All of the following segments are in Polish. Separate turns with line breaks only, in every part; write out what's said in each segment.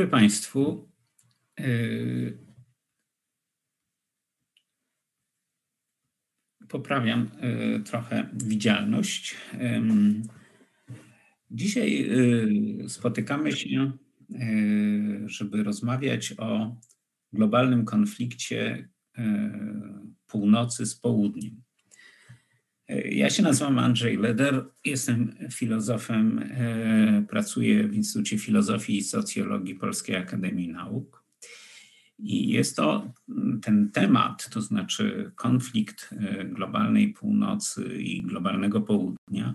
Dobry Państwu. Yy, poprawiam yy, trochę widzialność. Dzisiaj yy, spotykamy się, żeby rozmawiać o globalnym konflikcie północy z południem. Ja się nazywam Andrzej Leder, jestem filozofem, e, pracuję w Instytucie Filozofii i Socjologii Polskiej Akademii Nauk. I jest to ten temat, to znaczy konflikt e, globalnej północy i globalnego południa,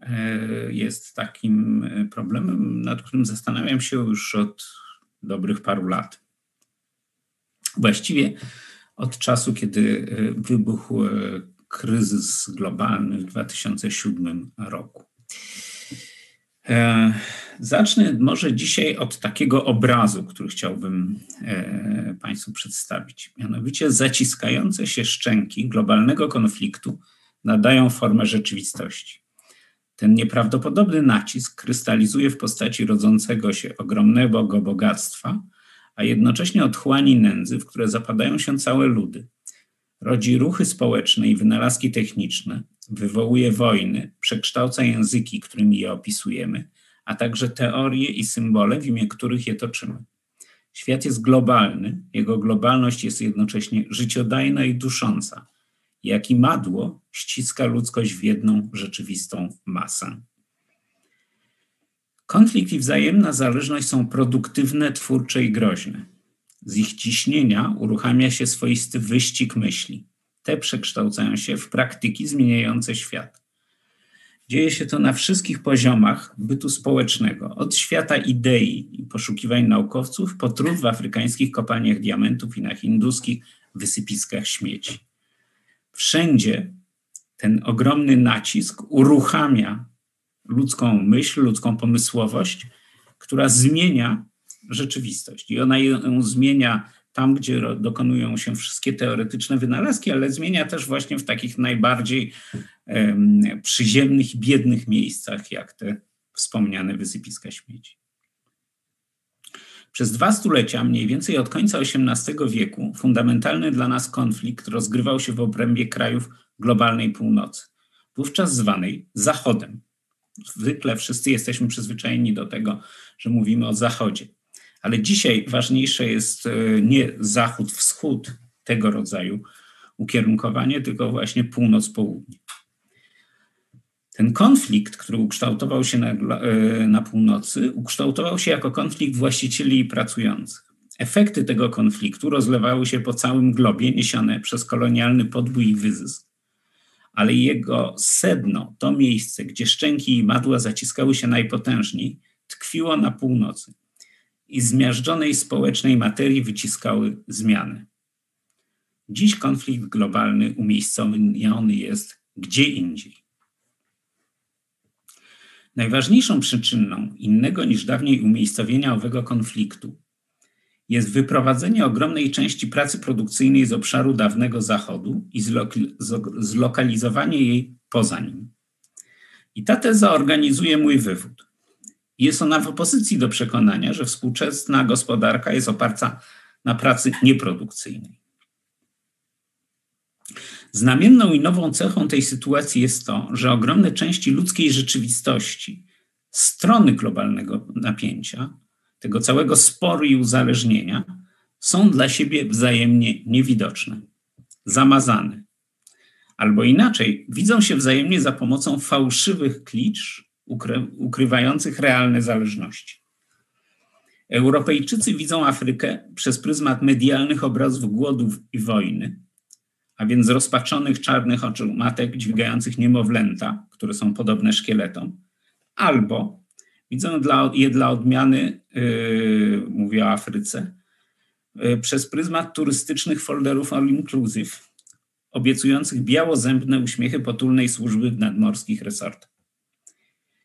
e, jest takim problemem, nad którym zastanawiam się już od dobrych paru lat. Właściwie od czasu, kiedy wybuchł kryzys globalny w 2007 roku. E, zacznę może dzisiaj od takiego obrazu, który chciałbym e, Państwu przedstawić. Mianowicie zaciskające się szczęki globalnego konfliktu nadają formę rzeczywistości. Ten nieprawdopodobny nacisk krystalizuje w postaci rodzącego się ogromnego bogactwa, a jednocześnie otchłani nędzy, w które zapadają się całe ludy rodzi ruchy społeczne i wynalazki techniczne, wywołuje wojny, przekształca języki, którymi je opisujemy, a także teorie i symbole, w imię których je toczymy. Świat jest globalny, jego globalność jest jednocześnie życiodajna i dusząca. Jak i madło ściska ludzkość w jedną rzeczywistą masę. Konflikt i wzajemna zależność są produktywne, twórcze i groźne. Z ich ciśnienia uruchamia się swoisty wyścig myśli. Te przekształcają się w praktyki zmieniające świat. Dzieje się to na wszystkich poziomach bytu społecznego, od świata idei i poszukiwań naukowców po trud w afrykańskich kopalniach diamentów i na hinduskich wysypiskach śmieci. Wszędzie ten ogromny nacisk uruchamia ludzką myśl, ludzką pomysłowość, która zmienia rzeczywistość. I ona ją zmienia tam, gdzie dokonują się wszystkie teoretyczne wynalazki, ale zmienia też właśnie w takich najbardziej um, przyziemnych biednych miejscach, jak te wspomniane wysypiska śmieci. Przez dwa stulecia, mniej więcej od końca XVIII wieku, fundamentalny dla nas konflikt rozgrywał się w obrębie krajów globalnej północy, wówczas zwanej Zachodem. Zwykle wszyscy jesteśmy przyzwyczajeni do tego, że mówimy o Zachodzie. Ale dzisiaj ważniejsze jest e, nie zachód-wschód tego rodzaju ukierunkowanie, tylko właśnie północ-południe. Ten konflikt, który ukształtował się na, e, na północy, ukształtował się jako konflikt właścicieli i pracujących. Efekty tego konfliktu rozlewały się po całym globie, niesione przez kolonialny podbój i wyzysk. Ale jego sedno, to miejsce, gdzie szczęki i madła zaciskały się najpotężniej, tkwiło na północy i zmiażdżonej społecznej materii wyciskały zmiany. Dziś konflikt globalny umiejscowiony jest gdzie indziej. Najważniejszą przyczyną innego niż dawniej umiejscowienia owego konfliktu jest wyprowadzenie ogromnej części pracy produkcyjnej z obszaru dawnego Zachodu i zlokalizowanie jej poza nim. I ta teza organizuje mój wywód. Jest ona w opozycji do przekonania, że współczesna gospodarka jest oparta na pracy nieprodukcyjnej. Znamienną i nową cechą tej sytuacji jest to, że ogromne części ludzkiej rzeczywistości, strony globalnego napięcia, tego całego sporu i uzależnienia, są dla siebie wzajemnie niewidoczne, zamazane. Albo inaczej, widzą się wzajemnie za pomocą fałszywych klicz ukry, ukrywających realne zależności. Europejczycy widzą Afrykę przez pryzmat medialnych obrazów głodów i wojny, a więc rozpaczonych czarnych oczu matek dźwigających niemowlęta, które są podobne szkieletom, albo widzą dla, je dla odmiany, yy, mówię o Afryce, yy, przez pryzmat turystycznych folderów all inclusive, obiecujących białozębne uśmiechy potulnej służby w nadmorskich resortach.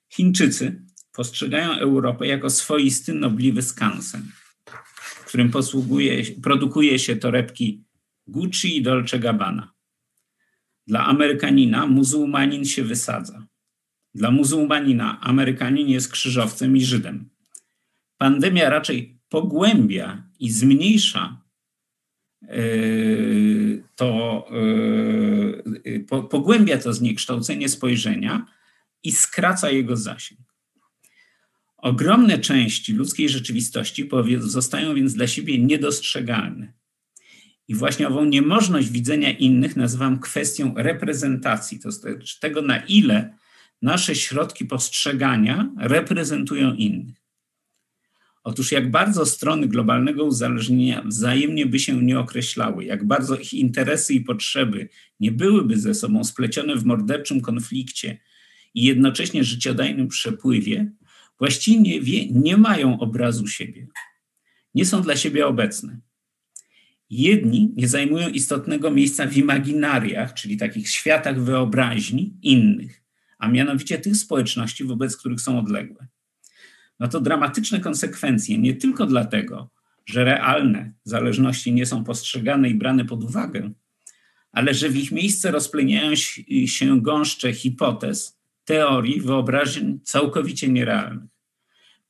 Chińczycy postrzegają Europę jako swoisty, nobliwy skansen, w którym posługuje, produkuje się torebki Gucci i Dolce Gabbana. Dla Amerykanina muzułmanin się wysadza. Dla muzułmanina Amerykanin jest krzyżowcem i Żydem. pandemia raczej pogłębia i zmniejsza to, pogłębia to zniekształcenie spojrzenia i skraca jego zasięg. Ogromne części ludzkiej rzeczywistości zostają więc dla siebie niedostrzegalne. I właśnie ową niemożność widzenia innych nazywam kwestią reprezentacji, to znaczy tego, na ile nasze środki postrzegania reprezentują innych. Otóż jak bardzo strony globalnego uzależnienia wzajemnie by się nie określały, jak bardzo ich interesy i potrzeby nie byłyby ze sobą splecione w morderczym konflikcie i jednocześnie życiodajnym przepływie, właściwie nie mają obrazu siebie. Nie są dla siebie obecne. Jedni nie zajmują istotnego miejsca w imaginariach, czyli takich światach wyobraźni innych, a mianowicie tych społeczności, wobec których są odległe. No to dramatyczne konsekwencje nie tylko dlatego, że realne zależności nie są postrzegane i brane pod uwagę, ale że w ich miejsce rozpleniają się gąszcze hipotez, teorii, wyobrażeń całkowicie nierealnych.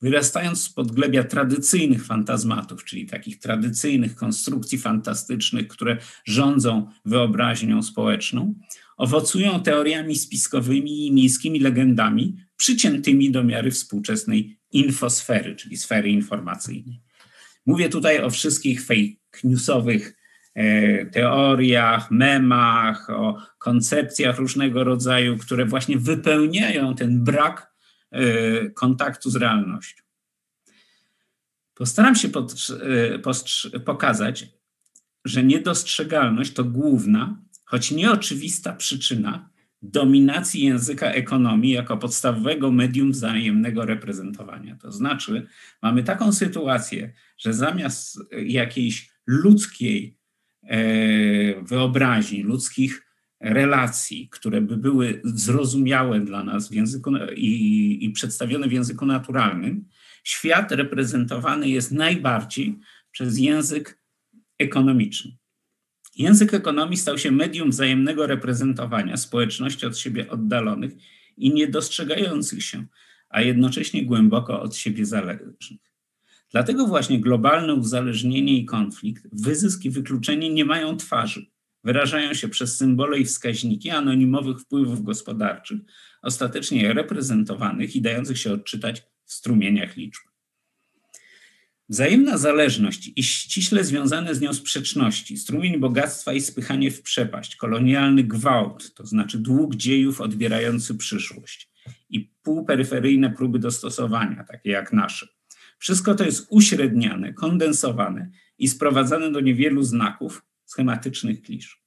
Wyrastając z podglebia tradycyjnych fantazmatów, czyli takich tradycyjnych konstrukcji fantastycznych, które rządzą wyobraźnią społeczną, owocują teoriami spiskowymi i miejskimi legendami przyciętymi do miary współczesnej infosfery, czyli sfery informacyjnej. Mówię tutaj o wszystkich fake newsowych teoriach, memach, o koncepcjach różnego rodzaju, które właśnie wypełniają ten brak e, kontaktu z realnością. Postaram się e, pokazać, że niedostrzegalność to główna, choć nieoczywista przyczyna dominacji języka ekonomii jako podstawowego medium wzajemnego reprezentowania. To znaczy, mamy taką sytuację, że zamiast jakiejś ludzkiej e, wyobraźni, ludzkich relacji, które by były zrozumiałe dla nas w języku i, i przedstawione w języku naturalnym, świat reprezentowany jest najbardziej przez język ekonomiczny. Język ekonomii stał się medium wzajemnego reprezentowania społeczności od siebie oddalonych i niedostrzegających się, a jednocześnie głęboko od siebie zależnych. Dlatego właśnie globalne uzależnienie i konflikt, wyzysk i wykluczenie nie mają twarzy. Wyrażają się przez symbole i wskaźniki anonimowych wpływów gospodarczych, ostatecznie reprezentowanych i dających się odczytać w strumieniach liczb. Wzajemna zależność i ściśle związane z nią sprzeczności, strumień bogactwa i spychanie w przepaść, kolonialny gwałt, to znaczy dług dziejów odbierający przyszłość i półperyferyjne próby dostosowania, takie jak nasze. Wszystko to jest uśredniane, kondensowane i sprowadzane do niewielu znaków, schematycznych klisz.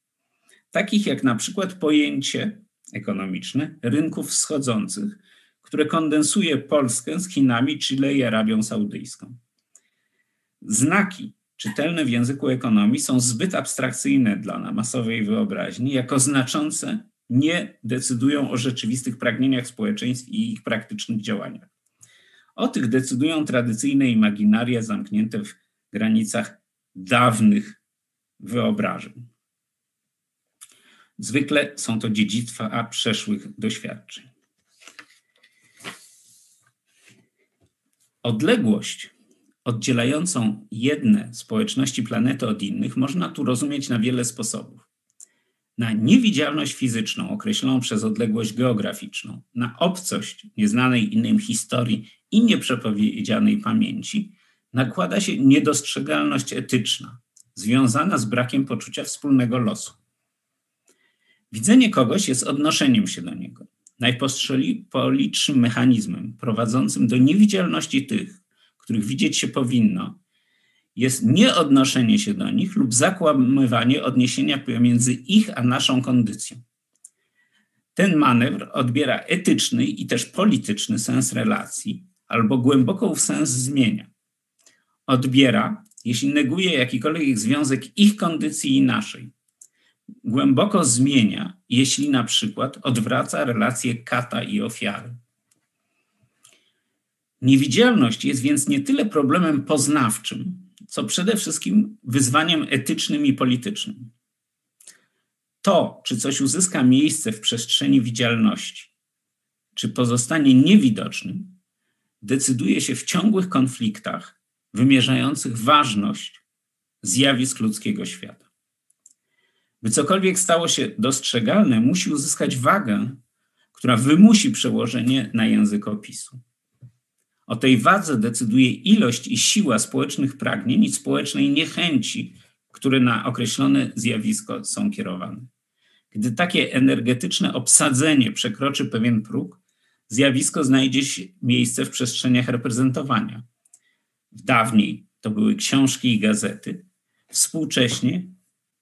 Takich jak na przykład pojęcie ekonomiczne rynków wschodzących, które kondensuje Polskę z Chinami, Chile i Arabią Saudyjską. Znaki czytelne w języku ekonomii są zbyt abstrakcyjne dla masowej wyobraźni, jako znaczące nie decydują o rzeczywistych pragnieniach społeczeństw i ich praktycznych działaniach. O tych decydują tradycyjne imaginaria zamknięte w granicach dawnych wyobrażeń. Zwykle są to dziedzictwa przeszłych doświadczeń. Odległość oddzielającą jedne społeczności planety od innych można tu rozumieć na wiele sposobów. Na niewidzialność fizyczną określoną przez odległość geograficzną, na obcość nieznanej innym historii i nieprzepowiedzianej pamięci, nakłada się niedostrzegalność etyczna, związana z brakiem poczucia wspólnego losu. Widzenie kogoś jest odnoszeniem się do niego, najpostrzeliczszym mechanizmem prowadzącym do niewidzialności tych, których widzieć się powinno, jest nieodnoszenie się do nich lub zakłamywanie odniesienia pomiędzy ich a naszą kondycją. Ten manewr odbiera etyczny i też polityczny sens relacji, albo głęboko w sens zmienia. Odbiera, jeśli neguje jakikolwiek związek ich kondycji i naszej. Głęboko zmienia, jeśli na przykład odwraca relacje kata i ofiary. Niewidzialność jest więc nie tyle problemem poznawczym, co przede wszystkim wyzwaniem etycznym i politycznym. To, czy coś uzyska miejsce w przestrzeni widzialności, czy pozostanie niewidocznym, decyduje się w ciągłych konfliktach wymierzających ważność zjawisk ludzkiego świata. By cokolwiek stało się dostrzegalne, musi uzyskać wagę, która wymusi przełożenie na język opisu. O tej wadze decyduje ilość i siła społecznych pragnień i społecznej niechęci, które na określone zjawisko są kierowane. Gdy takie energetyczne obsadzenie przekroczy pewien próg, zjawisko znajdzie miejsce w przestrzeniach reprezentowania. Dawniej to były książki i gazety, współcześnie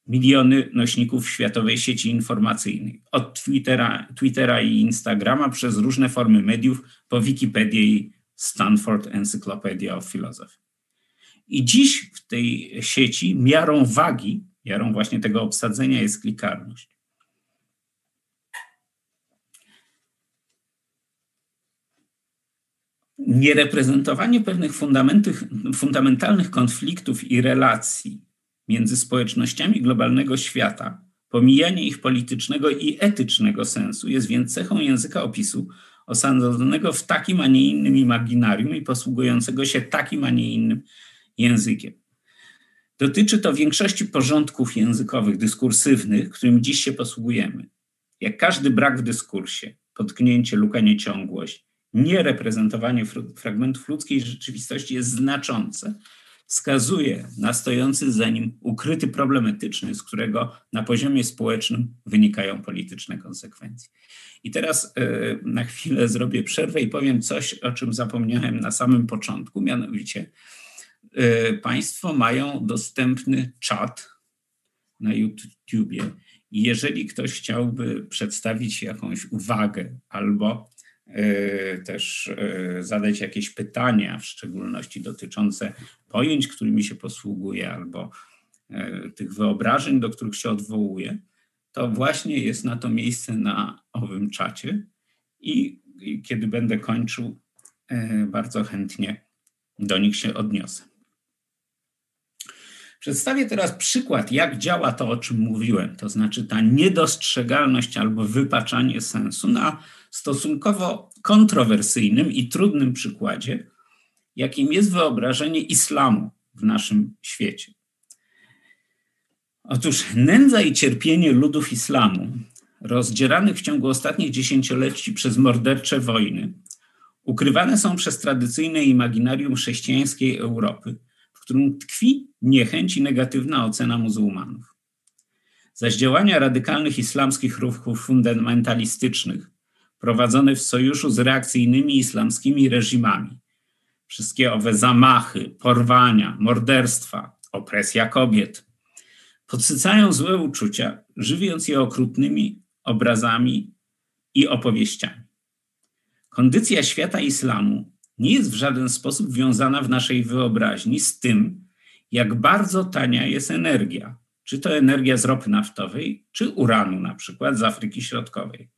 miliony nośników światowej sieci informacyjnej, od Twittera, Twittera i Instagrama przez różne formy mediów po Wikipedię i Stanford Encyclopedia of Philosophy. I dziś w tej sieci miarą wagi, miarą właśnie tego obsadzenia jest klikarność. Niereprezentowanie pewnych fundamentalnych konfliktów i relacji między społecznościami globalnego świata, pomijanie ich politycznego i etycznego sensu jest więc cechą języka opisu osadzonego w takim, a nie innym imaginarium i posługującego się takim, a nie innym językiem. Dotyczy to większości porządków językowych, dyskursywnych, którym dziś się posługujemy. Jak każdy brak w dyskursie, potknięcie, luka, nieciągłość, niereprezentowanie fragmentów ludzkiej rzeczywistości jest znaczące, wskazuje na stojący za nim ukryty problem etyczny, z którego na poziomie społecznym wynikają polityczne konsekwencje. I teraz e, na chwilę zrobię przerwę i powiem coś, o czym zapomniałem na samym początku, mianowicie e, Państwo mają dostępny czat na YouTubie. Jeżeli ktoś chciałby przedstawić jakąś uwagę albo też e, zadać jakieś pytania, w szczególności dotyczące pojęć, którymi się posługuje, albo e, tych wyobrażeń, do których się odwołuje, to właśnie jest na to miejsce na owym czacie. I kiedy będę kończył, bardzo chętnie do nich się odniosę. Przedstawię teraz przykład, jak działa to, o czym mówiłem, to znaczy ta niedostrzegalność albo wypaczanie sensu na stosunkowo kontrowersyjnym i trudnym przykładzie, jakim jest wyobrażenie islamu w naszym świecie. Otóż nędza i cierpienie ludów islamu, rozdzieranych w ciągu ostatnich dziesięcioleci przez mordercze wojny, ukrywane są przez tradycyjne imaginarium chrześcijańskiej Europy, którym tkwi niechęć i negatywna ocena muzułmanów. Zaś działania radykalnych islamskich ruchów fundamentalistycznych prowadzone w sojuszu z reakcyjnymi islamskimi reżimami. Wszystkie owe zamachy, porwania, morderstwa, opresja kobiet podsycają złe uczucia, żywiąc je okrutnymi obrazami i opowieściami. Kondycja świata islamu nie jest w żaden sposób wiązana w naszej wyobraźni z tym, jak bardzo tania jest energia, czy to energia z ropy naftowej, czy uranu, na przykład z Afryki Środkowej.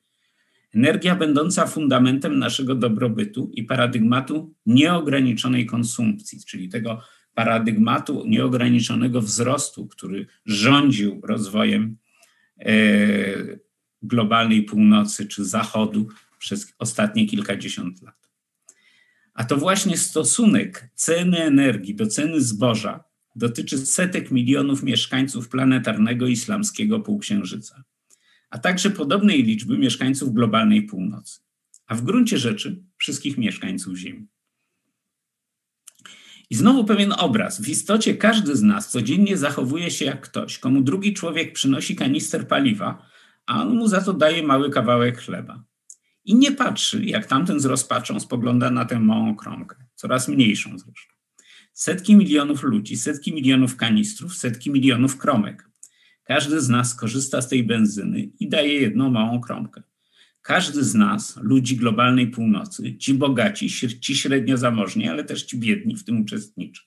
Energia będąca fundamentem naszego dobrobytu i paradygmatu nieograniczonej konsumpcji, czyli tego paradygmatu nieograniczonego wzrostu, który rządził rozwojem e, globalnej północy czy zachodu przez ostatnie kilkadziesiąt lat. A to właśnie stosunek ceny energii do ceny zboża dotyczy setek milionów mieszkańców planetarnego islamskiego półksiężyca a także podobnej liczby mieszkańców globalnej północy, a w gruncie rzeczy wszystkich mieszkańców Ziemi. I znowu pewien obraz. W istocie każdy z nas codziennie zachowuje się jak ktoś, komu drugi człowiek przynosi kanister paliwa, a on mu za to daje mały kawałek chleba. I nie patrzy, jak tamten z rozpaczą spogląda na tę małą kromkę, coraz mniejszą zresztą. Setki milionów ludzi, setki milionów kanistrów, setki milionów kromek. Każdy z nas korzysta z tej benzyny i daje jedną małą kromkę. Każdy z nas, ludzi globalnej północy, ci bogaci, ci średnio zamożni, ale też ci biedni w tym uczestniczy.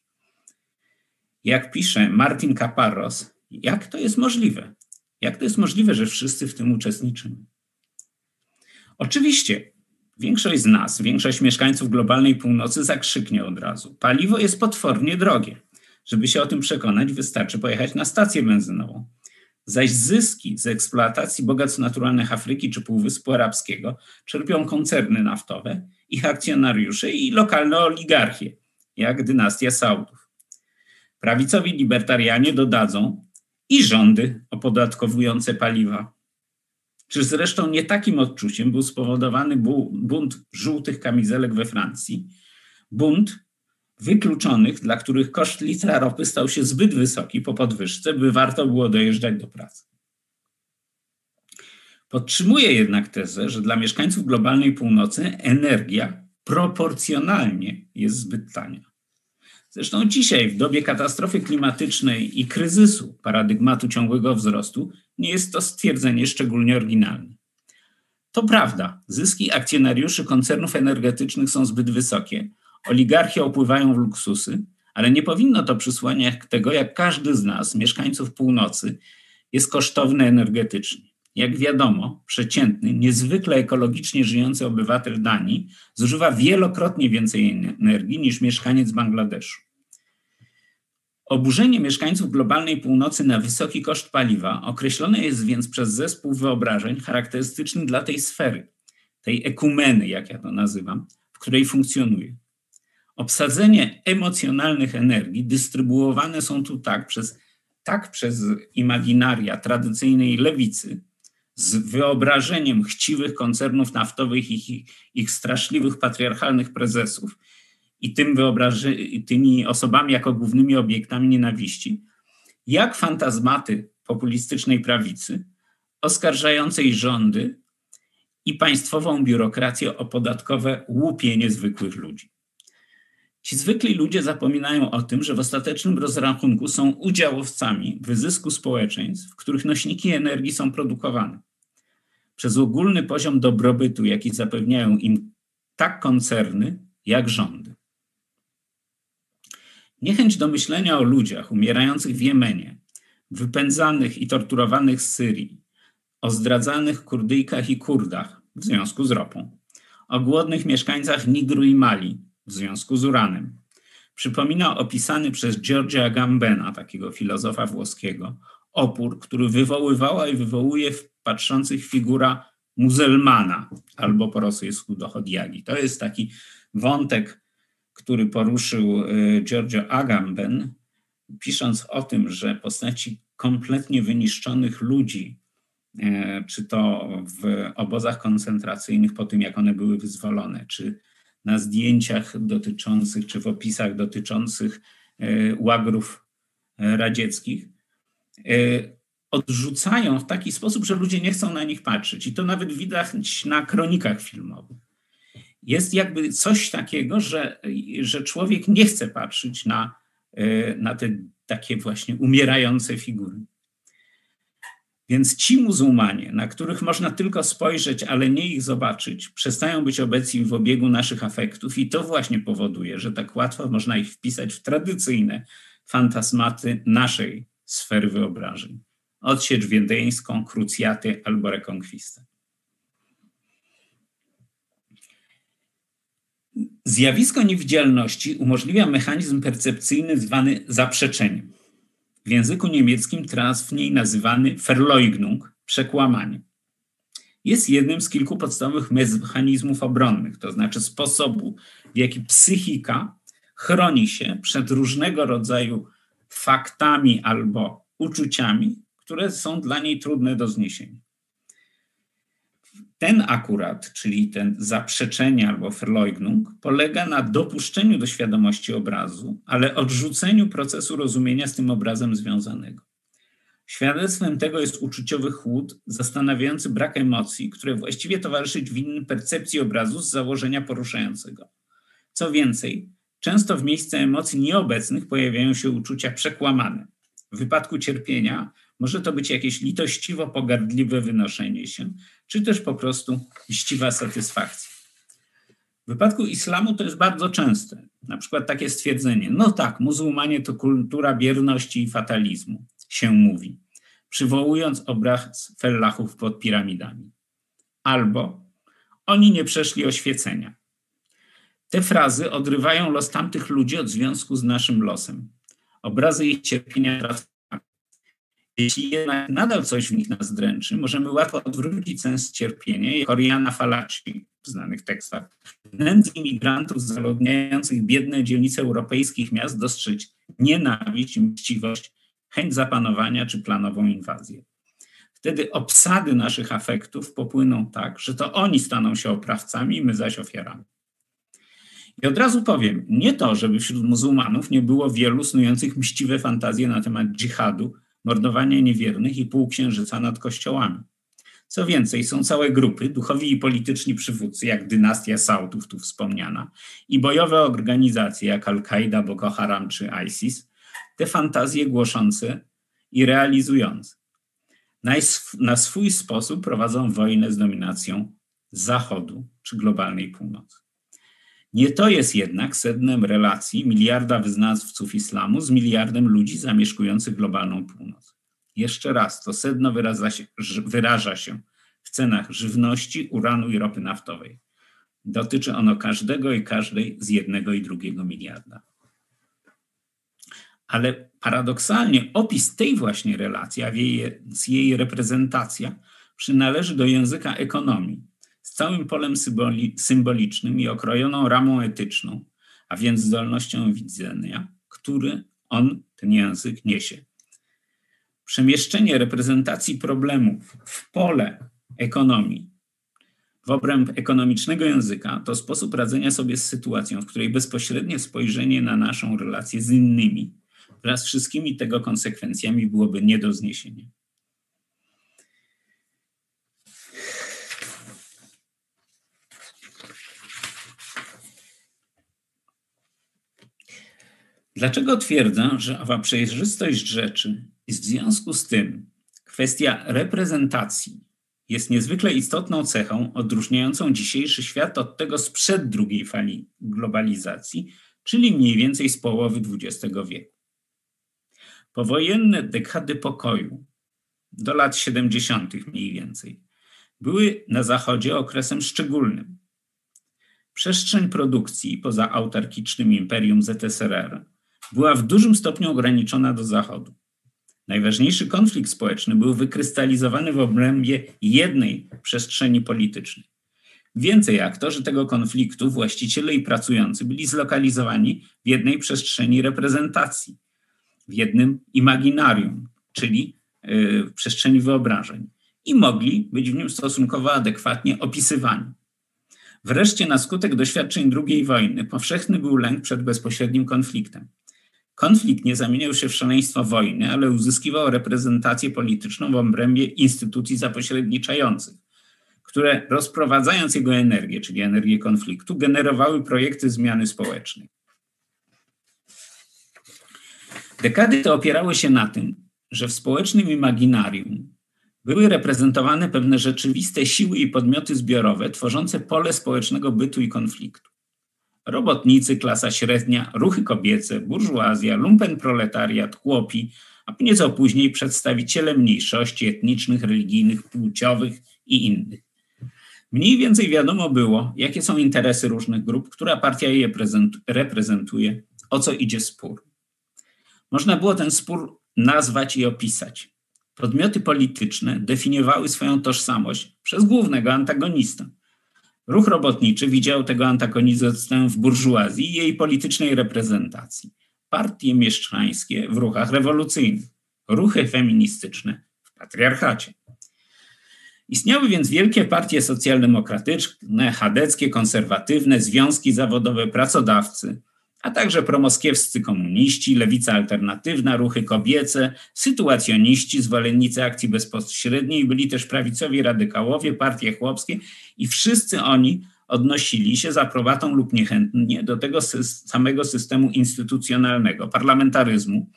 Jak pisze Martin Caparros, jak to jest możliwe? Jak to jest możliwe, że wszyscy w tym uczestniczymy? Oczywiście, większość z nas, większość mieszkańców globalnej północy zakrzyknie od razu. Paliwo jest potwornie drogie. Żeby się o tym przekonać, wystarczy pojechać na stację benzynową zaś zyski z eksploatacji bogactw naturalnych Afryki czy Półwyspu Arabskiego czerpią koncerny naftowe ich akcjonariusze i lokalne oligarchie, jak dynastia Saudów. Prawicowi libertarianie dodadzą i rządy opodatkowujące paliwa. Czy zresztą nie takim odczuciem był spowodowany bunt żółtych kamizelek we Francji, bunt wykluczonych, dla których koszt litra ropy stał się zbyt wysoki po podwyżce, by warto było dojeżdżać do pracy. Podtrzymuję jednak tezę, że dla mieszkańców globalnej północy energia proporcjonalnie jest zbyt tania. Zresztą dzisiaj, w dobie katastrofy klimatycznej i kryzysu paradygmatu ciągłego wzrostu, nie jest to stwierdzenie szczególnie oryginalne. To prawda, zyski akcjonariuszy koncernów energetycznych są zbyt wysokie, oligarchie opływają w luksusy, ale nie powinno to przysłaniać tego, jak każdy z nas, mieszkańców północy, jest kosztowny energetycznie. Jak wiadomo, przeciętny, niezwykle ekologicznie żyjący obywatel Danii zużywa wielokrotnie więcej energii niż mieszkaniec Bangladeszu. Oburzenie mieszkańców globalnej północy na wysoki koszt paliwa określone jest więc przez zespół wyobrażeń charakterystyczny dla tej sfery, tej ekumeny, jak ja to nazywam, w której funkcjonuje. Obsadzenie emocjonalnych energii dystrybuowane są tu tak przez, tak przez imaginaria tradycyjnej lewicy, z wyobrażeniem chciwych koncernów naftowych i ich, ich straszliwych patriarchalnych prezesów i tym wyobraży, tymi osobami jako głównymi obiektami nienawiści, jak fantazmaty populistycznej prawicy, oskarżającej rządy i państwową biurokrację o podatkowe łupienie zwykłych ludzi. Ci zwykli ludzie zapominają o tym, że w ostatecznym rozrachunku są udziałowcami wyzysku społeczeństw, w których nośniki energii są produkowane. Przez ogólny poziom dobrobytu, jaki zapewniają im tak koncerny, jak rządy. Niechęć do myślenia o ludziach umierających w Jemenie, wypędzanych i torturowanych z Syrii, o zdradzanych Kurdyjkach i Kurdach w związku z ropą, o głodnych mieszkańcach Nigru i Mali w związku z uranem. Przypomina opisany przez Georgia Agambena, takiego filozofa włoskiego, opór, który wywoływała i wywołuje w patrzących figura muzelmana albo po rosyjsku dochodiagi. To jest taki wątek który poruszył y, Giorgio Agamben, pisząc o tym, że postaci kompletnie wyniszczonych ludzi, e, czy to w obozach koncentracyjnych po tym, jak one były wyzwolone, czy na zdjęciach dotyczących, czy w opisach dotyczących e, łagrów e, radzieckich, odrzucają w taki sposób, że ludzie nie chcą na nich patrzeć. I to nawet widać na kronikach filmowych jest jakby coś takiego, że, że człowiek nie chce patrzeć na, e, na te takie właśnie umierające figury. Więc ci muzułmanie, na których można tylko spojrzeć, ale nie ich zobaczyć, przestają być obecni w obiegu naszych afektów, i to właśnie powoduje, że tak łatwo można ich wpisać w tradycyjne fantasmaty naszej sfery wyobrażeń. Odsiecz wiedeńską, krucjaty albo rekonkwistę. Zjawisko niewidzialności umożliwia mechanizm percepcyjny zwany zaprzeczeniem. W języku niemieckim trafniej nazywany Verleugnung, przekłamanie. Jest jednym z kilku podstawowych mechanizmów obronnych, to znaczy sposobu, w jaki psychika chroni się przed różnego rodzaju faktami albo uczuciami, które są dla niej trudne do zniesienia. Ten akurat, czyli ten zaprzeczenie albo Verleugnung, polega na dopuszczeniu do świadomości obrazu, ale odrzuceniu procesu rozumienia z tym obrazem związanego. Świadectwem tego jest uczuciowy chłód, zastanawiający brak emocji, które właściwie towarzyszyć winny percepcji obrazu z założenia poruszającego. Co więcej, często w miejsce emocji nieobecnych pojawiają się uczucia przekłamane. W wypadku cierpienia może to być jakieś litościwo pogardliwe wynoszenie się, czy też po prostu ściwa satysfakcja. W wypadku islamu to jest bardzo częste. Na przykład takie stwierdzenie: No tak, muzułmanie to kultura bierności i fatalizmu, się mówi, przywołując obraz fellahów pod piramidami. Albo oni nie przeszli oświecenia. Te frazy odrywają los tamtych ludzi od związku z naszym losem. Obrazy ich cierpienia Jeśli jednak nadal coś w nich nas dręczy, możemy łatwo odwrócić sens cierpienia, jak Oriana Falaci w znanych tekstach. Nędzy imigrantów zaludniających biedne dzielnice europejskich miast dostrzec nienawiść, mściwość, chęć zapanowania czy planową inwazję. Wtedy obsady naszych afektów popłyną tak, że to oni staną się oprawcami, my zaś ofiarami. I od razu powiem, nie to, żeby wśród muzułmanów nie było wielu snujących mściwe fantazje na temat dżihadu, mordowania niewiernych i półksiężyca nad kościołami. Co więcej, są całe grupy, duchowi i polityczni przywódcy, jak dynastia Saudów tu wspomniana, i bojowe organizacje, jak Al-Kaida, Boko Haram czy ISIS, te fantazje głoszące i realizujące. Na swój sposób prowadzą wojnę z dominacją Zachodu czy globalnej północy. Nie to jest jednak sednem relacji miliarda wyznawców islamu z miliardem ludzi zamieszkujących globalną północ. Jeszcze raz, to sedno wyraża się, wyraża się w cenach żywności, uranu i ropy naftowej. Dotyczy ono każdego i każdej z jednego i drugiego miliarda. Ale paradoksalnie opis tej właśnie relacji, a jej, jej reprezentacja przynależy do języka ekonomii, całym polem symboli, symbolicznym i okrojoną ramą etyczną, a więc zdolnością widzenia, który on, ten język, niesie. Przemieszczenie reprezentacji problemów w pole ekonomii, w obręb ekonomicznego języka, to sposób radzenia sobie z sytuacją, w której bezpośrednie spojrzenie na naszą relację z innymi wraz z wszystkimi tego konsekwencjami byłoby nie do zniesienia. Dlaczego twierdzę, że owa przejrzystość rzeczy i w związku z tym kwestia reprezentacji jest niezwykle istotną cechą odróżniającą dzisiejszy świat od tego sprzed drugiej fali globalizacji, czyli mniej więcej z połowy XX wieku. Powojenne dekady pokoju, do lat 70. mniej więcej, były na Zachodzie okresem szczególnym. Przestrzeń produkcji poza autarkicznym imperium ZSRR była w dużym stopniu ograniczona do Zachodu. Najważniejszy konflikt społeczny był wykrystalizowany w obrębie jednej przestrzeni politycznej. Więcej że tego konfliktu właściciele i pracujący byli zlokalizowani w jednej przestrzeni reprezentacji, w jednym imaginarium, czyli y, w przestrzeni wyobrażeń, i mogli być w nim stosunkowo adekwatnie opisywani. Wreszcie, na skutek doświadczeń II wojny, powszechny był lęk przed bezpośrednim konfliktem. Konflikt nie zamieniał się w szaleństwo wojny, ale uzyskiwał reprezentację polityczną w obrębie instytucji zapośredniczających, które rozprowadzając jego energię, czyli energię konfliktu, generowały projekty zmiany społecznej. Dekady te opierały się na tym, że w społecznym imaginarium były reprezentowane pewne rzeczywiste siły i podmioty zbiorowe tworzące pole społecznego bytu i konfliktu. Robotnicy, klasa średnia, ruchy kobiece, burżuazja, lumpen proletariat, chłopi, a nieco później przedstawiciele mniejszości etnicznych, religijnych, płciowych i innych. Mniej więcej wiadomo było, jakie są interesy różnych grup, która partia je reprezentuje, o co idzie spór. Można było ten spór nazwać i opisać. Podmioty polityczne definiowały swoją tożsamość przez głównego antagonista. Ruch robotniczy widział tego antagonistę w burżuazji i jej politycznej reprezentacji. Partie mieszczańskie w ruchach rewolucyjnych, ruchy feministyczne w patriarchacie. Istniały więc wielkie partie socjaldemokratyczne, chadeckie, konserwatywne, związki zawodowe, pracodawcy, a także promoskiewscy komuniści, lewica alternatywna, ruchy kobiece, sytuacjoniści, zwolennicy akcji bezpośredniej, byli też prawicowi radykałowie, partie chłopskie i wszyscy oni odnosili się z aprobatą lub niechętnie do tego samego systemu instytucjonalnego, parlamentaryzmu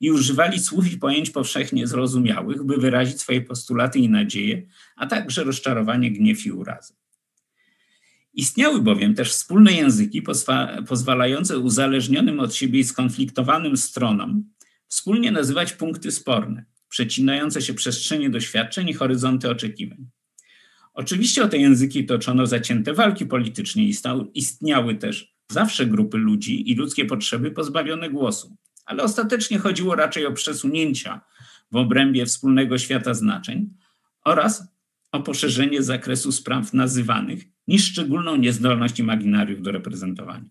i używali słów i pojęć powszechnie zrozumiałych, by wyrazić swoje postulaty i nadzieje, a także rozczarowanie, gniew i urazę. Istniały bowiem też wspólne języki pozwalające uzależnionym od siebie i skonfliktowanym stronom wspólnie nazywać punkty sporne, przecinające się przestrzenie doświadczeń i horyzonty oczekiwań. Oczywiście o te języki toczono zacięte walki polityczne i istniały też zawsze grupy ludzi i ludzkie potrzeby pozbawione głosu, ale ostatecznie chodziło raczej o przesunięcia w obrębie wspólnego świata znaczeń oraz o poszerzenie zakresu spraw nazywanych niż szczególną niezdolność imaginariów do reprezentowania.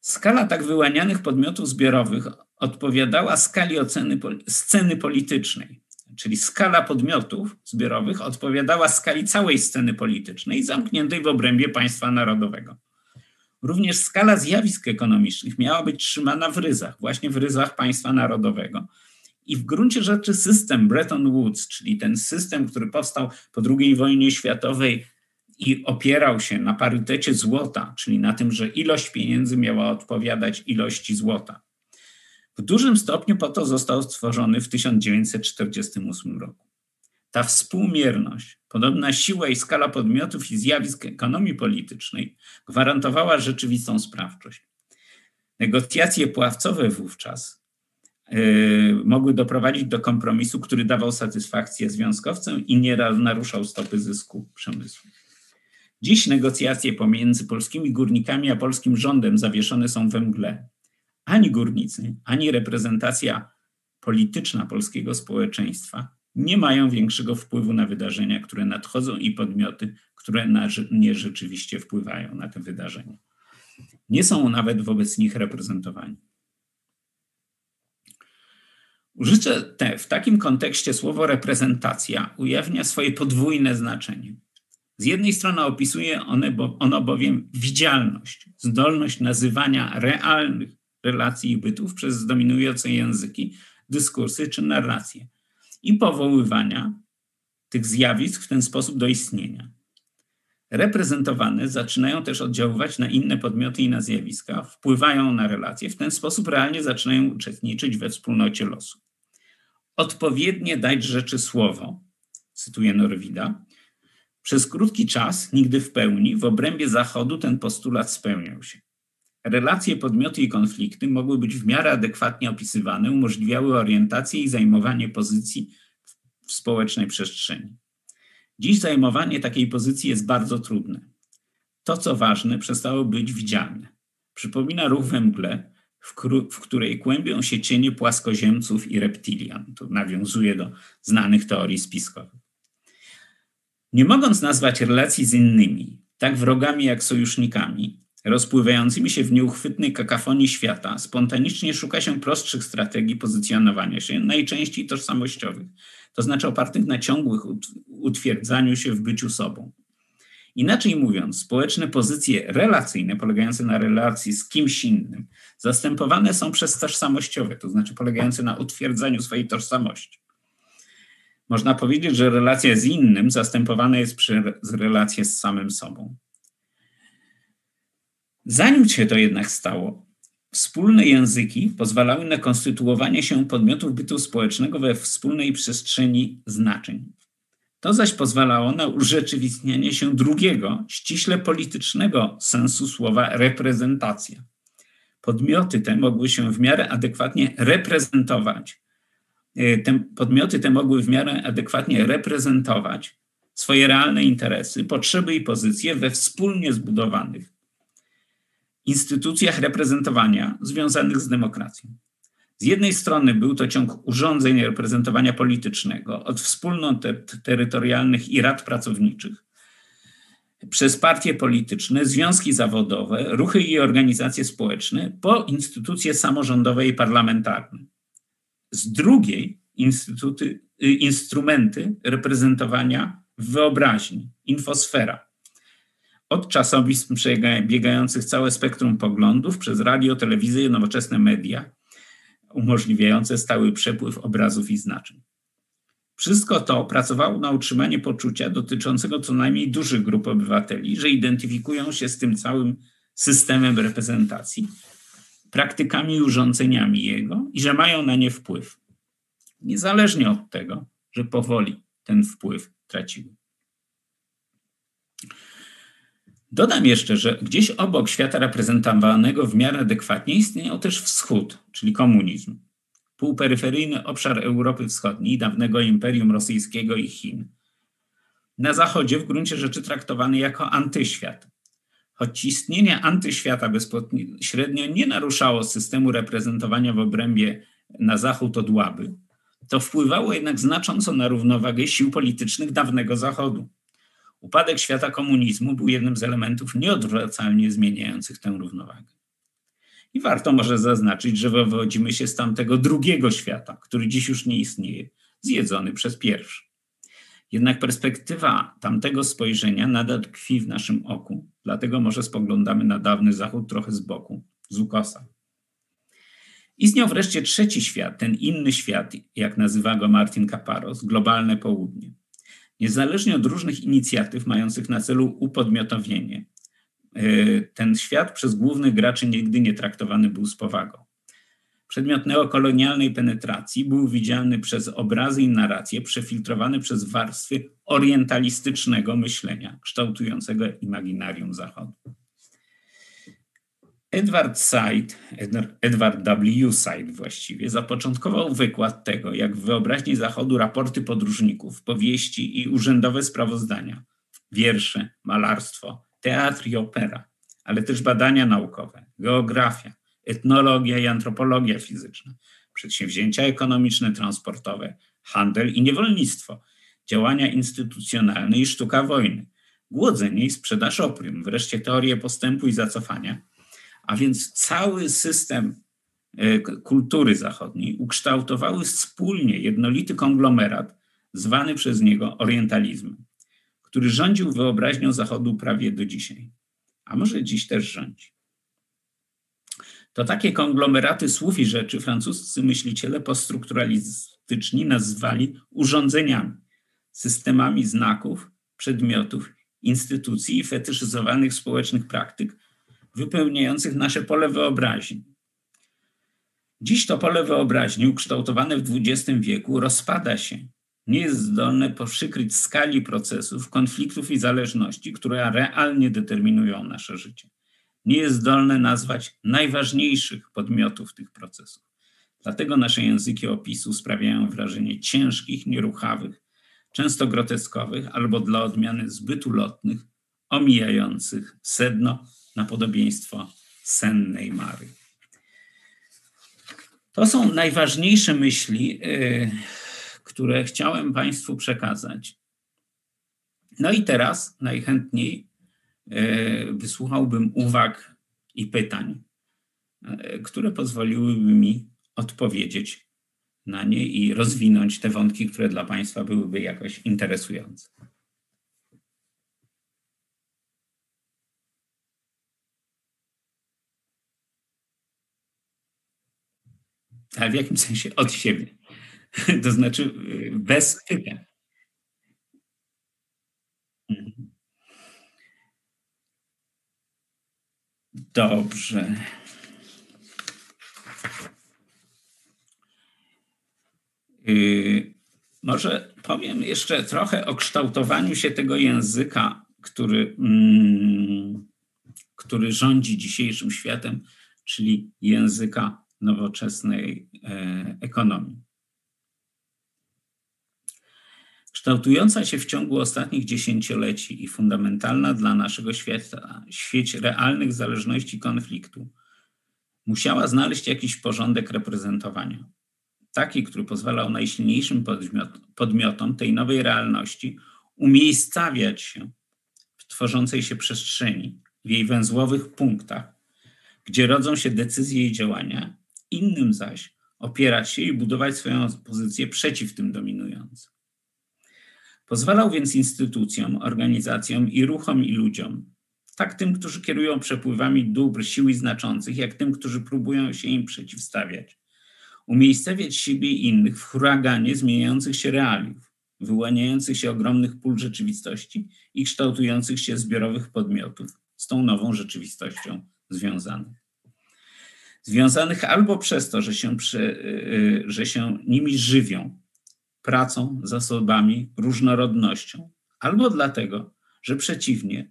Skala tak wyłanianych podmiotów zbiorowych odpowiadała skali oceny sceny politycznej, czyli skala podmiotów zbiorowych odpowiadała skali całej sceny politycznej zamkniętej w obrębie państwa narodowego. Również skala zjawisk ekonomicznych miała być trzymana w ryzach, właśnie w ryzach państwa narodowego. I w gruncie rzeczy system Bretton Woods, czyli ten system, który powstał po II wojnie światowej i opierał się na parytecie złota, czyli na tym, że ilość pieniędzy miała odpowiadać ilości złota. W dużym stopniu po to został stworzony w 1948 roku. Ta współmierność, podobna siła i skala podmiotów i zjawisk ekonomii politycznej gwarantowała rzeczywistą sprawczość. Negocjacje pławcowe wówczas yy, mogły doprowadzić do kompromisu, który dawał satysfakcję związkowcom i nie naruszał stopy zysku przemysłu. Dziś negocjacje pomiędzy polskimi górnikami a polskim rządem zawieszone są we mgle. Ani górnicy, ani reprezentacja polityczna polskiego społeczeństwa nie mają większego wpływu na wydarzenia, które nadchodzą i podmioty, które na nie rzeczywiście wpływają na te wydarzenia. Nie są nawet wobec nich reprezentowani. Użycie te w takim kontekście słowo reprezentacja ujawnia swoje podwójne znaczenie. Z jednej strony opisuje one, bo, ono bowiem widzialność, zdolność nazywania realnych relacji i bytów przez dominujące języki, dyskursy czy narracje i powoływania tych zjawisk w ten sposób do istnienia. Reprezentowane zaczynają też oddziaływać na inne podmioty i na zjawiska, wpływają na relacje, w ten sposób realnie zaczynają uczestniczyć we wspólnocie losu. Odpowiednie dać rzeczy słowo, cytuję Norwida, przez krótki czas, nigdy w pełni, w obrębie Zachodu ten postulat spełniał się. Relacje, podmioty i konflikty mogły być w miarę adekwatnie opisywane, umożliwiały orientację i zajmowanie pozycji w społecznej przestrzeni. Dziś zajmowanie takiej pozycji jest bardzo trudne. To, co ważne, przestało być widzialne. Przypomina ruch we mgle, w, w której kłębią się cienie płaskoziemców i reptilian. To nawiązuje do znanych teorii spiskowych. Nie mogąc nazwać relacji z innymi, tak wrogami jak sojusznikami, rozpływającymi się w nieuchwytnej kakafonii świata, spontanicznie szuka się prostszych strategii pozycjonowania się, najczęściej tożsamościowych, to znaczy opartych na ciągłych utwierdzaniu się w byciu sobą. Inaczej mówiąc, społeczne pozycje relacyjne, polegające na relacji z kimś innym, zastępowane są przez tożsamościowe, to znaczy polegające na utwierdzaniu swojej tożsamości. Można powiedzieć, że relacja z innym zastępowana jest przez relację z samym sobą. Zanim się to jednak stało, wspólne języki pozwalały na konstytuowanie się podmiotów bytu społecznego we wspólnej przestrzeni znaczeń. To zaś pozwalało na urzeczywistnianie się drugiego, ściśle politycznego sensu słowa reprezentacja. Podmioty te mogły się w miarę adekwatnie reprezentować. E, te podmioty te mogły w miarę adekwatnie reprezentować swoje realne interesy, potrzeby i pozycje we wspólnie zbudowanych instytucjach reprezentowania związanych z demokracją. Z jednej strony był to ciąg urządzeń reprezentowania politycznego, od wspólnot terytorialnych i rad pracowniczych, przez partie polityczne, związki zawodowe, ruchy i organizacje społeczne, po instytucje samorządowe i parlamentarne. Z drugiej instytuty, y, instrumenty reprezentowania wyobraźni, infosfera od czasopism przebiegających całe spektrum poglądów, przez radio, telewizję i nowoczesne media, umożliwiające stały przepływ obrazów i znaczeń. Wszystko to pracowało na utrzymanie poczucia dotyczącego co najmniej dużych grup obywateli, że identyfikują się z tym całym systemem reprezentacji, praktykami i urządzeniami jego i że mają na nie wpływ. Niezależnie od tego, że powoli ten wpływ traciły. Dodam jeszcze, że gdzieś obok świata reprezentowanego w miarę adekwatnie istniał też wschód, czyli komunizm. Półperyferyjny obszar Europy Wschodniej, dawnego Imperium Rosyjskiego i Chin. Na zachodzie w gruncie rzeczy traktowany jako antyświat. Choć istnienie antyświata bezpośrednio nie naruszało systemu reprezentowania w obrębie na zachód od Łaby, To wpływało jednak znacząco na równowagę sił politycznych dawnego Zachodu. Upadek świata komunizmu był jednym z elementów nieodwracalnie zmieniających tę równowagę. I warto może zaznaczyć, że wywodzimy się z tamtego drugiego świata, który dziś już nie istnieje, zjedzony przez pierwszy. Jednak perspektywa tamtego spojrzenia nadal tkwi w naszym oku, dlatego może spoglądamy na dawny Zachód trochę z boku, z ukosa. Istniał wreszcie trzeci świat, ten inny świat, jak nazywa go Martin Kaparos, globalne południe. Niezależnie od różnych inicjatyw mających na celu upodmiotowienie, e, ten świat przez głównych graczy nigdy nie traktowany był z powagą. Przedmiot neokolonialnej penetracji był widziany przez obrazy i narracje przefiltrowane przez warstwy orientalistycznego myślenia, kształtującego imaginarium Zachodu. Edward Said, Edward W. Said właściwie, zapoczątkował wykład tego, jak w wyobraźni Zachodu raporty podróżników, powieści i urzędowe sprawozdania, wiersze, malarstwo, teatr i opera, ale też badania naukowe, geografia, etnologia i antropologia fizyczna, przedsięwzięcia ekonomiczne, transportowe, handel i niewolnictwo, działania instytucjonalne i sztuka wojny, głodzenie i sprzedaż opium, wreszcie teorie postępu i zacofania, a więc cały system e, kultury zachodniej ukształtowały wspólnie jednolity konglomerat zwany przez niego orientalizmem, który rządził wyobraźnią Zachodu prawie do dzisiaj, a może dziś też rządzi. To takie konglomeraty słów i rzeczy francuscy myśliciele poststrukturalistyczni nazwali urządzeniami, systemami znaków, przedmiotów, instytucji i fetyszyzowanych społecznych praktyk, wypełniających nasze pole wyobraźni. Dziś to pole wyobraźni, ukształtowane w XX wieku, rozpada się. Nie jest zdolne przykryć skali procesów, konfliktów i zależności, które realnie determinują nasze życie nie jest zdolne nazwać najważniejszych podmiotów tych procesów. Dlatego nasze języki opisu sprawiają wrażenie ciężkich, nieruchawych, często groteskowych albo dla odmiany zbyt ulotnych, omijających sedno na podobieństwo sennej Mary. To są najważniejsze myśli, yy, które chciałem Państwu przekazać. No i teraz najchętniej wysłuchałbym uwag i pytań, e, które pozwoliłyby mi odpowiedzieć na nie i rozwinąć te wątki, które dla Państwa byłyby jakoś interesujące. Ale w jakim sensie od siebie? To znaczy e, bez pytań. Mhm. Dobrze. Yy, może powiem jeszcze trochę o kształtowaniu się tego języka, który, mm, który rządzi dzisiejszym światem, czyli języka nowoczesnej e, ekonomii. Kształtująca się w ciągu ostatnich dziesięcioleci i fundamentalna dla naszego świata, świeć realnych zależności konfliktu, musiała znaleźć jakiś porządek reprezentowania. Taki, który pozwalał najsilniejszym podmiot, podmiotom tej nowej realności umiejscawiać się w tworzącej się przestrzeni, w jej węzłowych punktach, gdzie rodzą się decyzje i działania, innym zaś opierać się i budować swoją pozycję przeciw tym dominującym. Pozwalał więc instytucjom, organizacjom i ruchom i ludziom, tak tym, którzy kierują przepływami dóbr, sił i znaczących, jak tym, którzy próbują się im przeciwstawiać, umiejscowiać siebie i innych w huraganie zmieniających się realiów, wyłaniających się ogromnych pól rzeczywistości i kształtujących się zbiorowych podmiotów z tą nową rzeczywistością związanych. Związanych albo przez to, że się, y, y, że się nimi żywią, pracą, zasobami, różnorodnością, albo dlatego, że przeciwnie,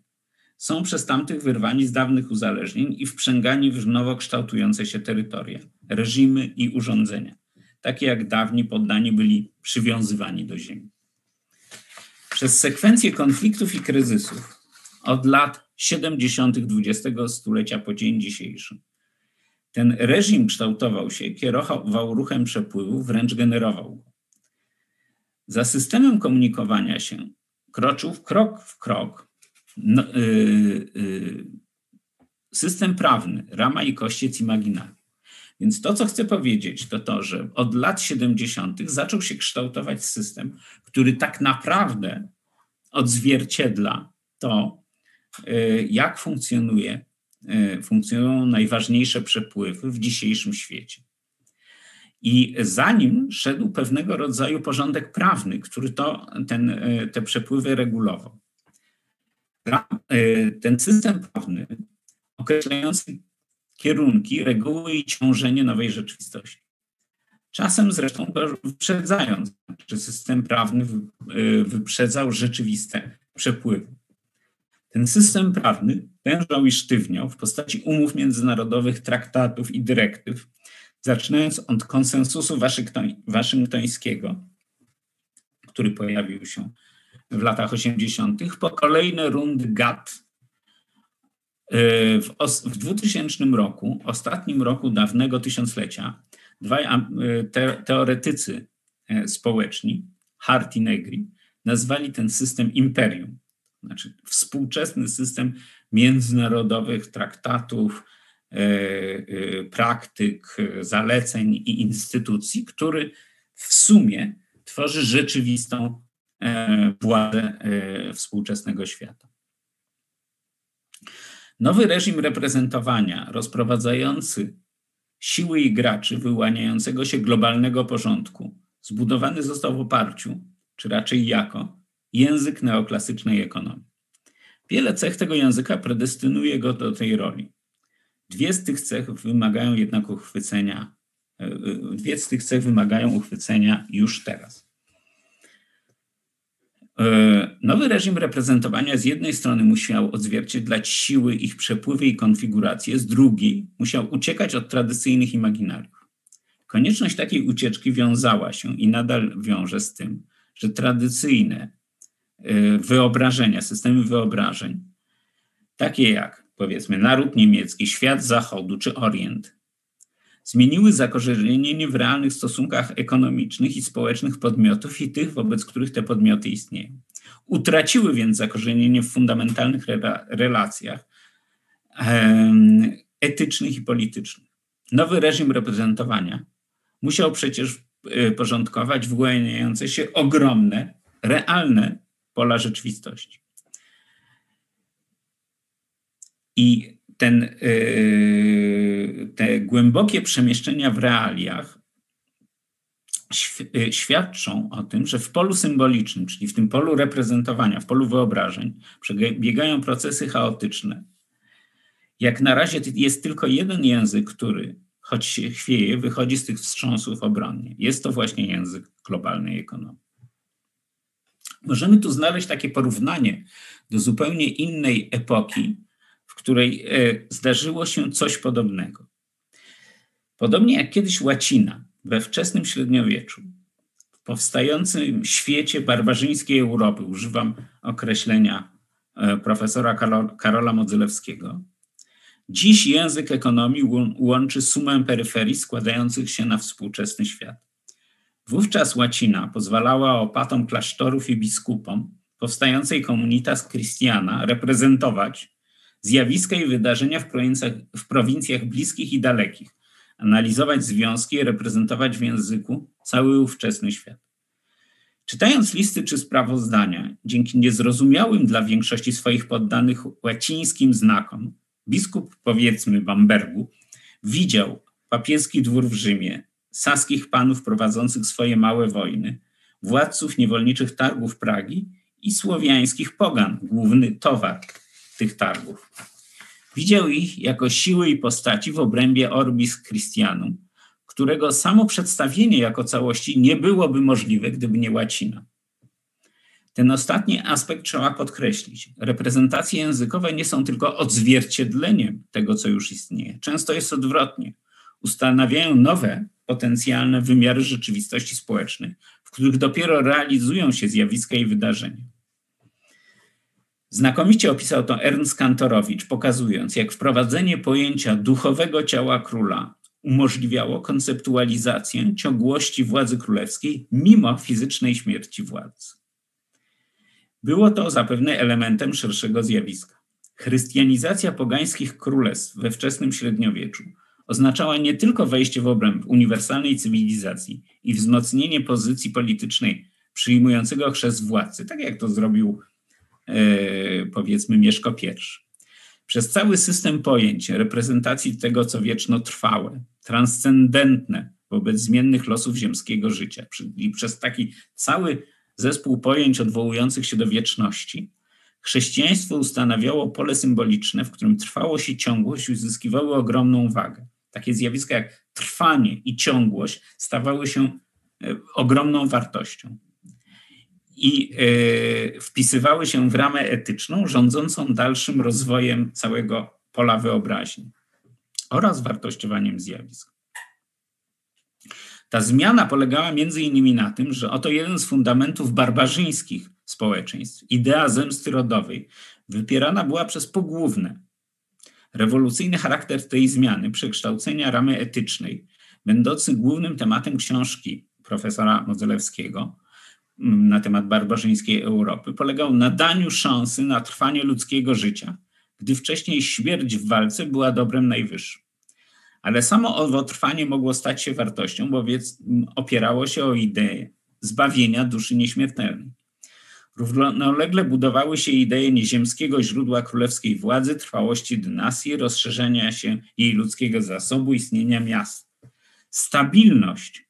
są przez tamtych wyrwani z dawnych uzależnień i wprzęgani w nowo kształtujące się terytoria, reżimy i urządzenia, takie jak dawni poddani byli przywiązywani do ziemi. Przez sekwencję konfliktów i kryzysów od lat 70. XX stulecia po dzień dzisiejszy ten reżim kształtował się, kierował ruchem przepływu, wręcz generował Za systemem komunikowania się kroczył krok w krok no, yy, yy, system prawny, rama i kościec imaginarny. Więc to, co chcę powiedzieć, to to, że od lat 70. zaczął się kształtować system, który tak naprawdę odzwierciedla to, y, jak funkcjonuje, y, funkcjonują najważniejsze przepływy w dzisiejszym świecie. I za nim szedł pewnego rodzaju porządek prawny, który to, ten, y, te przepływy regulował. Ten system prawny określający kierunki, reguły i ciążenie nowej rzeczywistości. Czasem zresztą wyprzedzając, że system prawny y, wyprzedzał rzeczywiste przepływy. Ten system prawny wężał i sztywniał w postaci umów międzynarodowych, traktatów i dyrektyw, zaczynając od konsensusu waszyngtońskiego, który pojawił się w latach 80., po kolejne rundy GATT w, w 2000 roku, ostatnim roku dawnego tysiąclecia, dwaj te, teoretycy e, społeczni, Hart i Negri, nazwali ten system imperium. Znaczy współczesny system międzynarodowych traktatów, e, e, praktyk, zaleceń i instytucji, który w sumie tworzy rzeczywistą władzę współczesnego świata. Nowy reżim reprezentowania, rozprowadzający siły i graczy wyłaniającego się globalnego porządku, zbudowany został w oparciu, czy raczej jako, język neoklasycznej ekonomii. Wiele cech tego języka predestynuje go do tej roli. Dwie z tych cech wymagają jednak uchwycenia, e, e, dwie z tych cech wymagają uchwycenia już teraz. E, nowy reżim reprezentowania z jednej strony musiał odzwierciedlać siły, ich przepływy i konfiguracje, z drugiej musiał uciekać od tradycyjnych imaginariów. Konieczność takiej ucieczki wiązała się i nadal wiąże z tym, że tradycyjne wyobrażenia, systemy wyobrażeń, takie jak powiedzmy naród niemiecki, świat zachodu czy Orient, zmieniły zakorzenienie w realnych stosunkach ekonomicznych i społecznych podmiotów i tych, wobec których te podmioty istnieją. Utraciły więc zakorzenienie w fundamentalnych relacjach etycznych i politycznych. Nowy reżim reprezentowania musiał przecież e, porządkować wyłaniające się ogromne, realne pola rzeczywistości. I ten, y, te głębokie przemieszczenia w realiach y, świadczą o tym, że w polu symbolicznym, czyli w tym polu reprezentowania, w polu wyobrażeń, przebiegają procesy chaotyczne. Jak na razie jest tylko jeden język, który, choć się chwieje, wychodzi z tych wstrząsów obronnie. Jest to właśnie język globalnej ekonomii. Możemy tu znaleźć takie porównanie do zupełnie innej epoki, której e, zdarzyło się coś podobnego. Podobnie jak kiedyś łacina we wczesnym średniowieczu, w powstającym świecie barbarzyńskiej Europy, używam określenia e, profesora Karola Modzylewskiego, dziś język ekonomii łączy sumę peryferii składających się na współczesny świat. Wówczas łacina pozwalała opatom klasztorów i biskupom powstającej komunitas Christiana reprezentować zjawiska i wydarzenia w prowincjach, w prowincjach bliskich i dalekich, analizować związki i reprezentować w języku cały ówczesny świat. Czytając listy czy sprawozdania, dzięki niezrozumiałym dla większości swoich poddanych łacińskim znakom, biskup, powiedzmy, Bambergu, widział papieski dwór w Rzymie, saskich panów prowadzących swoje małe wojny, władców niewolniczych targów Pragi i słowiańskich pogan, główny towar tych targów. Widział ich jako siły i postaci w obrębie Orbis Christianum, którego samo przedstawienie jako całości nie byłoby możliwe, gdyby nie łacina. Ten ostatni aspekt trzeba podkreślić. Reprezentacje językowe nie są tylko odzwierciedleniem tego, co już istnieje. Często jest odwrotnie. Ustanawiają nowe, potencjalne wymiary rzeczywistości społecznej, w których dopiero realizują się zjawiska i wydarzenia. Znakomicie opisał to Ernst Kantorowicz, pokazując, jak wprowadzenie pojęcia duchowego ciała króla umożliwiało konceptualizację ciągłości władzy królewskiej mimo fizycznej śmierci władcy. Było to zapewne elementem szerszego zjawiska. Chrystianizacja pogańskich królestw we wczesnym średniowieczu oznaczała nie tylko wejście w obręb uniwersalnej cywilizacji i wzmocnienie pozycji politycznej przyjmującego chrzest władcy, tak jak to zrobił powiedzmy Mieszko I. Przez cały system pojęć reprezentacji tego, co wieczno trwałe, transcendentne wobec zmiennych losów ziemskiego życia, i przez taki cały zespół pojęć odwołujących się do wieczności, chrześcijaństwo ustanawiało pole symboliczne, w którym trwałość i ciągłość uzyskiwały ogromną wagę. Takie zjawiska jak trwanie i ciągłość stawały się e, ogromną wartością i e, wpisywały się w ramę etyczną rządzącą dalszym rozwojem całego pola wyobraźni oraz wartościowaniem zjawisk. Ta zmiana polegała między innymi na tym, że oto jeden z fundamentów barbarzyńskich społeczeństw, idea zemsty rodowej, wypierana była przez pogłówne. Rewolucyjny charakter tej zmiany, przekształcenia ramy etycznej, będący głównym tematem książki profesora Modzelewskiego na temat barbarzyńskiej Europy, polegał na daniu szansy na trwanie ludzkiego życia, gdy wcześniej śmierć w walce była dobrem najwyższym. Ale samo owo trwanie mogło stać się wartością, bo opierało się o ideę zbawienia duszy nieśmiertelnej. Równolegle budowały się idee nieziemskiego źródła królewskiej władzy, trwałości dynastii, rozszerzenia się jej ludzkiego zasobu, istnienia miast. Stabilność,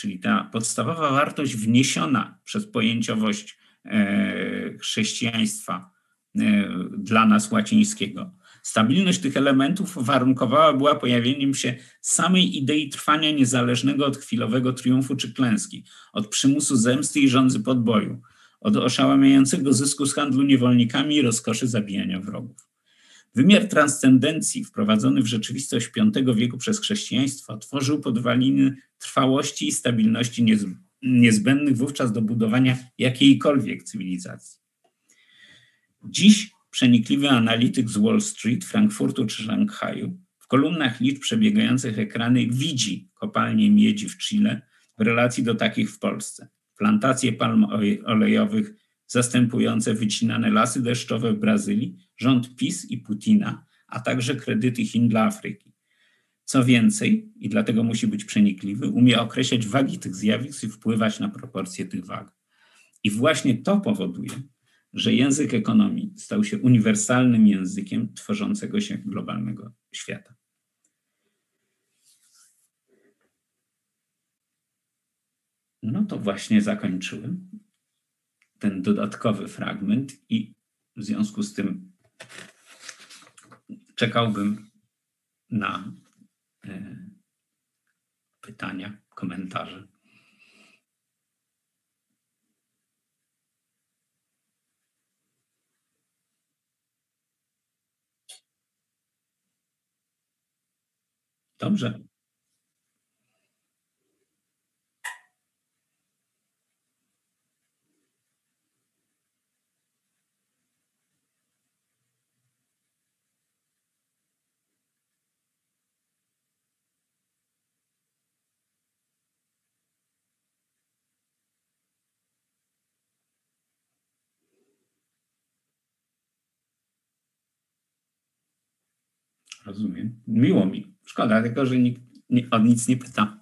czyli ta podstawowa wartość wniesiona przez pojęciowość e, chrześcijaństwa e, dla nas łacińskiego, Stabilność tych elementów warunkowała była pojawieniem się samej idei trwania niezależnego od chwilowego triumfu czy klęski, od przymusu zemsty i rządzy podboju, od oszałamiającego zysku z handlu niewolnikami i rozkoszy zabijania wrogów. Wymiar transcendencji wprowadzony w rzeczywistość V wieku przez chrześcijaństwo tworzył podwaliny trwałości i stabilności niezbędnych wówczas do budowania jakiejkolwiek cywilizacji. Dziś przenikliwy analityk z Wall Street, Frankfurtu czy Szanghaju w kolumnach liczb przebiegających ekrany widzi kopalnie miedzi w Chile w relacji do takich w Polsce. Plantacje palm olejowych zastępujące wycinane lasy deszczowe w Brazylii, rząd PiS i Putina, a także kredyty Chin dla Afryki. Co więcej, i dlatego musi być przenikliwy, umie określać wagi tych zjawisk i wpływać na proporcje tych wag. I właśnie to powoduje, że język ekonomii stał się uniwersalnym językiem tworzącego się globalnego świata. No to właśnie zakończyłem ten dodatkowy fragment i w związku z tym czekałbym na e, pytania, komentarze. Dobrze. Rozumiem. Miło mi. Szkoda tylko, że nikt nie, o nic nie pyta.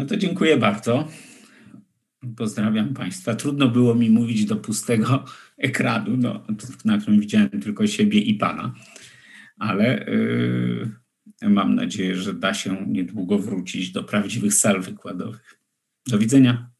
No to dziękuję bardzo. Pozdrawiam Państwa. Trudno było mi mówić do pustego ekranu, no, na którym widziałem tylko siebie i Pana, ale yy, mam nadzieję, że da się niedługo wrócić do prawdziwych sal wykładowych. Do widzenia.